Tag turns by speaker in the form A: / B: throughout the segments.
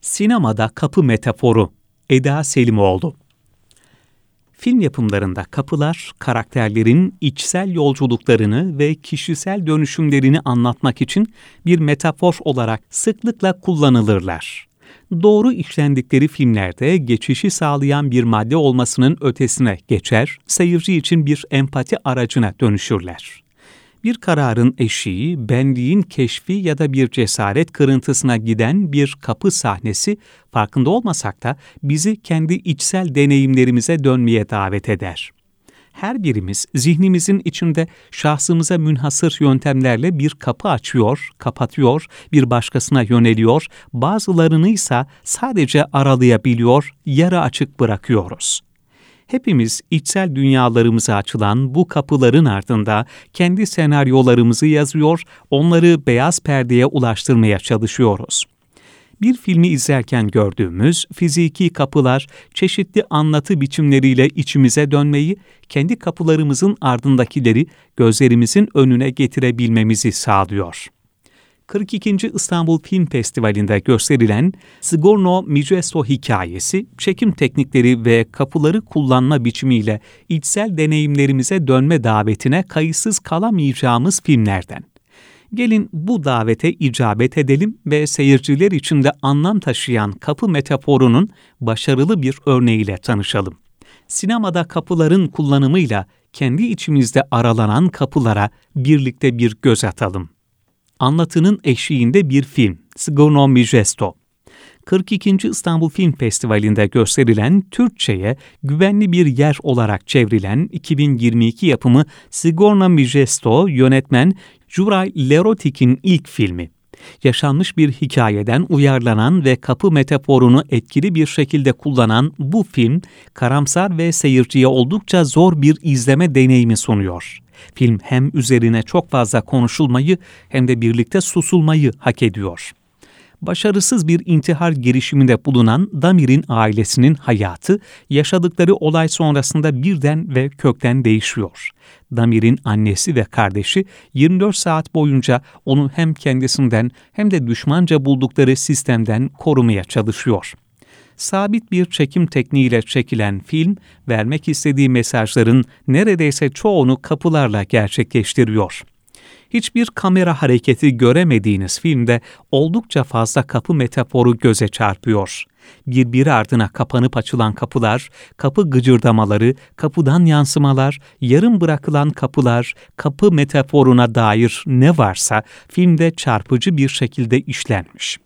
A: Sinemada kapı metaforu Eda Selimoğlu Film yapımlarında kapılar, karakterlerin içsel yolculuklarını ve kişisel dönüşümlerini anlatmak için bir metafor olarak sıklıkla kullanılırlar. Doğru işlendikleri filmlerde geçişi sağlayan bir madde olmasının ötesine geçer, seyirci için bir empati aracına dönüşürler bir kararın eşiği, benliğin keşfi ya da bir cesaret kırıntısına giden bir kapı sahnesi farkında olmasak da bizi kendi içsel deneyimlerimize dönmeye davet eder. Her birimiz zihnimizin içinde şahsımıza münhasır yöntemlerle bir kapı açıyor, kapatıyor, bir başkasına yöneliyor, bazılarını ise sadece aralayabiliyor, yarı açık bırakıyoruz hepimiz içsel dünyalarımıza açılan bu kapıların ardında kendi senaryolarımızı yazıyor, onları beyaz perdeye ulaştırmaya çalışıyoruz. Bir filmi izlerken gördüğümüz fiziki kapılar çeşitli anlatı biçimleriyle içimize dönmeyi, kendi kapılarımızın ardındakileri gözlerimizin önüne getirebilmemizi sağlıyor. 42. İstanbul Film Festivali'nde gösterilen Sigorno Mijesto hikayesi, çekim teknikleri ve kapıları kullanma biçimiyle içsel deneyimlerimize dönme davetine kayıtsız kalamayacağımız filmlerden. Gelin bu davete icabet edelim ve seyirciler için de anlam taşıyan kapı metaforunun başarılı bir örneğiyle tanışalım. Sinemada kapıların kullanımıyla kendi içimizde aralanan kapılara birlikte bir göz atalım anlatının eşiğinde bir film, Sgurno Mijesto. 42. İstanbul Film Festivali'nde gösterilen Türkçe'ye güvenli bir yer olarak çevrilen 2022 yapımı Sigorna Mijesto yönetmen Juray Lerotik'in ilk filmi. Yaşanmış bir hikayeden uyarlanan ve kapı metaforunu etkili bir şekilde kullanan bu film, karamsar ve seyirciye oldukça zor bir izleme deneyimi sunuyor. Film hem üzerine çok fazla konuşulmayı hem de birlikte susulmayı hak ediyor. Başarısız bir intihar girişiminde bulunan Damir'in ailesinin hayatı yaşadıkları olay sonrasında birden ve kökten değişiyor. Damir'in annesi ve kardeşi 24 saat boyunca onu hem kendisinden hem de düşmanca buldukları sistemden korumaya çalışıyor sabit bir çekim tekniğiyle çekilen film, vermek istediği mesajların neredeyse çoğunu kapılarla gerçekleştiriyor. Hiçbir kamera hareketi göremediğiniz filmde oldukça fazla kapı metaforu göze çarpıyor. Birbiri ardına kapanıp açılan kapılar, kapı gıcırdamaları, kapıdan yansımalar, yarım bırakılan kapılar, kapı metaforuna dair ne varsa filmde çarpıcı bir şekilde işlenmiş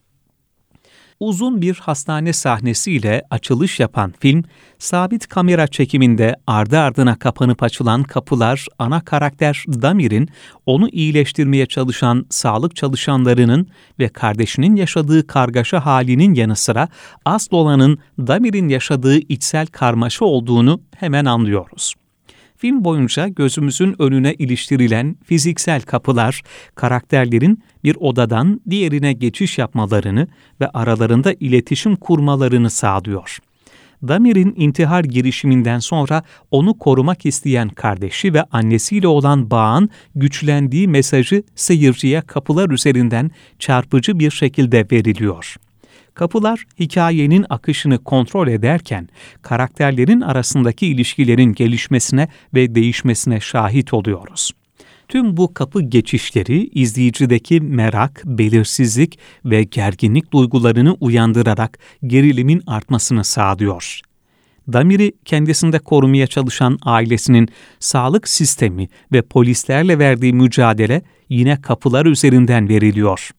A: uzun bir hastane sahnesiyle açılış yapan film, sabit kamera çekiminde ardı ardına kapanıp açılan kapılar ana karakter Damir'in onu iyileştirmeye çalışan sağlık çalışanlarının ve kardeşinin yaşadığı kargaşa halinin yanı sıra asıl olanın Damir'in yaşadığı içsel karmaşa olduğunu hemen anlıyoruz. Film boyunca gözümüzün önüne iliştirilen fiziksel kapılar, karakterlerin bir odadan diğerine geçiş yapmalarını ve aralarında iletişim kurmalarını sağlıyor. Damir'in intihar girişiminden sonra onu korumak isteyen kardeşi ve annesiyle olan bağın güçlendiği mesajı seyirciye kapılar üzerinden çarpıcı bir şekilde veriliyor. Kapılar hikayenin akışını kontrol ederken karakterlerin arasındaki ilişkilerin gelişmesine ve değişmesine şahit oluyoruz. Tüm bu kapı geçişleri izleyicideki merak, belirsizlik ve gerginlik duygularını uyandırarak gerilimin artmasını sağlıyor. Damir'i kendisinde korumaya çalışan ailesinin sağlık sistemi ve polislerle verdiği mücadele yine kapılar üzerinden veriliyor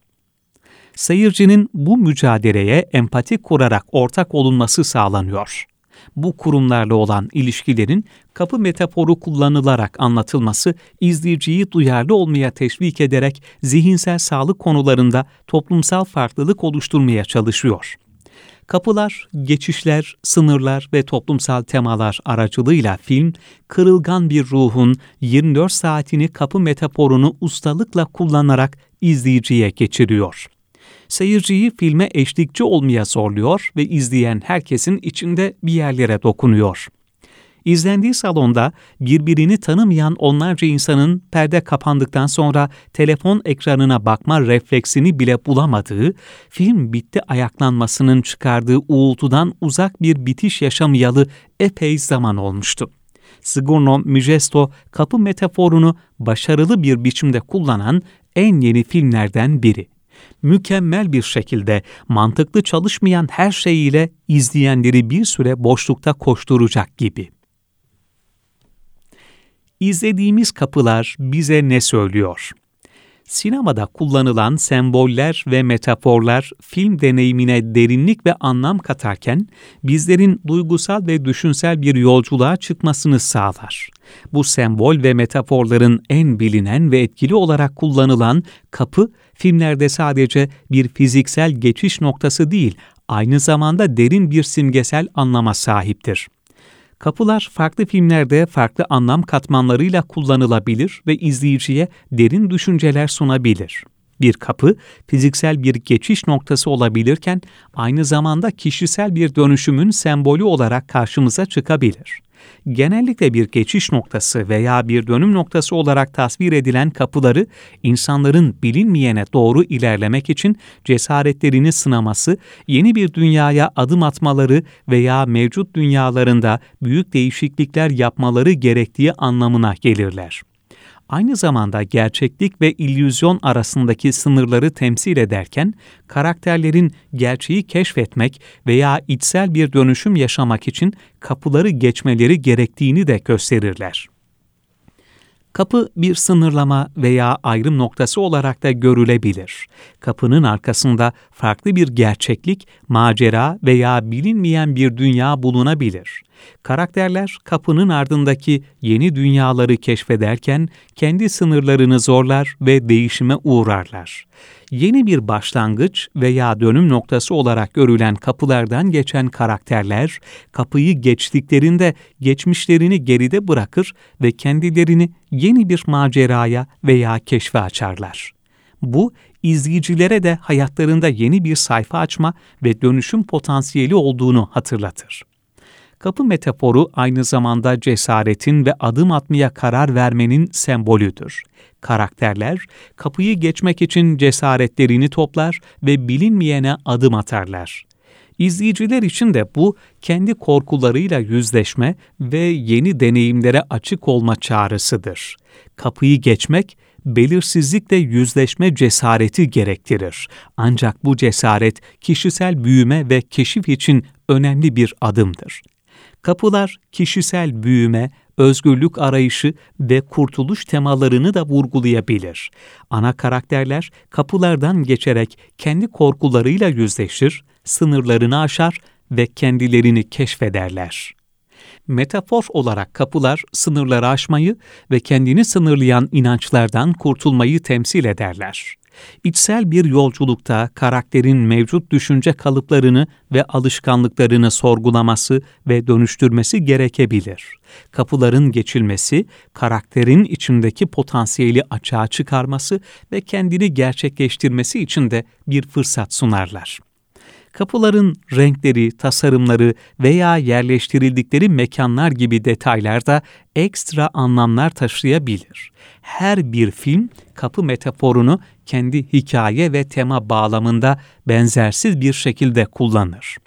A: seyircinin bu mücadeleye empati kurarak ortak olunması sağlanıyor. Bu kurumlarla olan ilişkilerin kapı metaforu kullanılarak anlatılması izleyiciyi duyarlı olmaya teşvik ederek zihinsel sağlık konularında toplumsal farklılık oluşturmaya çalışıyor. Kapılar, geçişler, sınırlar ve toplumsal temalar aracılığıyla film, kırılgan bir ruhun 24 saatini kapı metaforunu ustalıkla kullanarak izleyiciye geçiriyor seyirciyi filme eşlikçi olmaya zorluyor ve izleyen herkesin içinde bir yerlere dokunuyor. İzlendiği salonda birbirini tanımayan onlarca insanın perde kapandıktan sonra telefon ekranına bakma refleksini bile bulamadığı, film bitti ayaklanmasının çıkardığı uğultudan uzak bir bitiş yaşamayalı epey zaman olmuştu. Sigurno Mügesto kapı metaforunu başarılı bir biçimde kullanan en yeni filmlerden biri. Mükemmel bir şekilde mantıklı çalışmayan her şeyiyle izleyenleri bir süre boşlukta koşturacak gibi. İzlediğimiz kapılar bize ne söylüyor? Sinemada kullanılan semboller ve metaforlar film deneyimine derinlik ve anlam katarken bizlerin duygusal ve düşünsel bir yolculuğa çıkmasını sağlar. Bu sembol ve metaforların en bilinen ve etkili olarak kullanılan kapı filmlerde sadece bir fiziksel geçiş noktası değil, aynı zamanda derin bir simgesel anlama sahiptir. Kapılar farklı filmlerde farklı anlam katmanlarıyla kullanılabilir ve izleyiciye derin düşünceler sunabilir. Bir kapı fiziksel bir geçiş noktası olabilirken aynı zamanda kişisel bir dönüşümün sembolü olarak karşımıza çıkabilir genellikle bir geçiş noktası veya bir dönüm noktası olarak tasvir edilen kapıları insanların bilinmeyene doğru ilerlemek için cesaretlerini sınaması, yeni bir dünyaya adım atmaları veya mevcut dünyalarında büyük değişiklikler yapmaları gerektiği anlamına gelirler aynı zamanda gerçeklik ve illüzyon arasındaki sınırları temsil ederken, karakterlerin gerçeği keşfetmek veya içsel bir dönüşüm yaşamak için kapıları geçmeleri gerektiğini de gösterirler. Kapı bir sınırlama veya ayrım noktası olarak da görülebilir. Kapının arkasında farklı bir gerçeklik, macera veya bilinmeyen bir dünya bulunabilir. Karakterler kapının ardındaki yeni dünyaları keşfederken kendi sınırlarını zorlar ve değişime uğrarlar. Yeni bir başlangıç veya dönüm noktası olarak görülen kapılardan geçen karakterler kapıyı geçtiklerinde geçmişlerini geride bırakır ve kendilerini yeni bir maceraya veya keşfe açarlar. Bu izleyicilere de hayatlarında yeni bir sayfa açma ve dönüşüm potansiyeli olduğunu hatırlatır. Kapı metaforu aynı zamanda cesaretin ve adım atmaya karar vermenin sembolüdür. Karakterler kapıyı geçmek için cesaretlerini toplar ve bilinmeyene adım atarlar. İzleyiciler için de bu kendi korkularıyla yüzleşme ve yeni deneyimlere açık olma çağrısıdır. Kapıyı geçmek belirsizlikle yüzleşme cesareti gerektirir. Ancak bu cesaret kişisel büyüme ve keşif için önemli bir adımdır. Kapılar kişisel büyüme, özgürlük arayışı ve kurtuluş temalarını da vurgulayabilir. Ana karakterler kapılardan geçerek kendi korkularıyla yüzleşir, sınırlarını aşar ve kendilerini keşfederler. Metafor olarak kapılar sınırları aşmayı ve kendini sınırlayan inançlardan kurtulmayı temsil ederler. İçsel bir yolculukta karakterin mevcut düşünce kalıplarını ve alışkanlıklarını sorgulaması ve dönüştürmesi gerekebilir. Kapıların geçilmesi, karakterin içindeki potansiyeli açığa çıkarması ve kendini gerçekleştirmesi için de bir fırsat sunarlar kapıların renkleri, tasarımları veya yerleştirildikleri mekanlar gibi detaylar da ekstra anlamlar taşıyabilir. Her bir film kapı metaforunu kendi hikaye ve tema bağlamında benzersiz bir şekilde kullanır.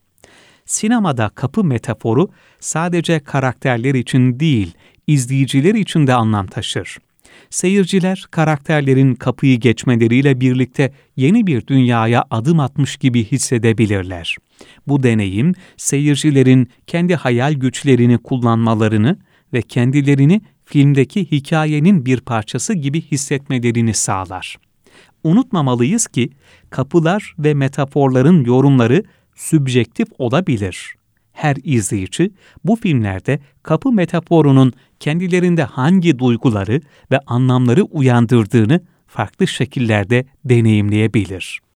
A: Sinemada kapı metaforu sadece karakterler için değil, izleyiciler için de anlam taşır. Seyirciler karakterlerin kapıyı geçmeleriyle birlikte yeni bir dünyaya adım atmış gibi hissedebilirler. Bu deneyim seyircilerin kendi hayal güçlerini kullanmalarını ve kendilerini filmdeki hikayenin bir parçası gibi hissetmelerini sağlar. Unutmamalıyız ki kapılar ve metaforların yorumları sübjektif olabilir her izleyici bu filmlerde kapı metaforunun kendilerinde hangi duyguları ve anlamları uyandırdığını farklı şekillerde deneyimleyebilir.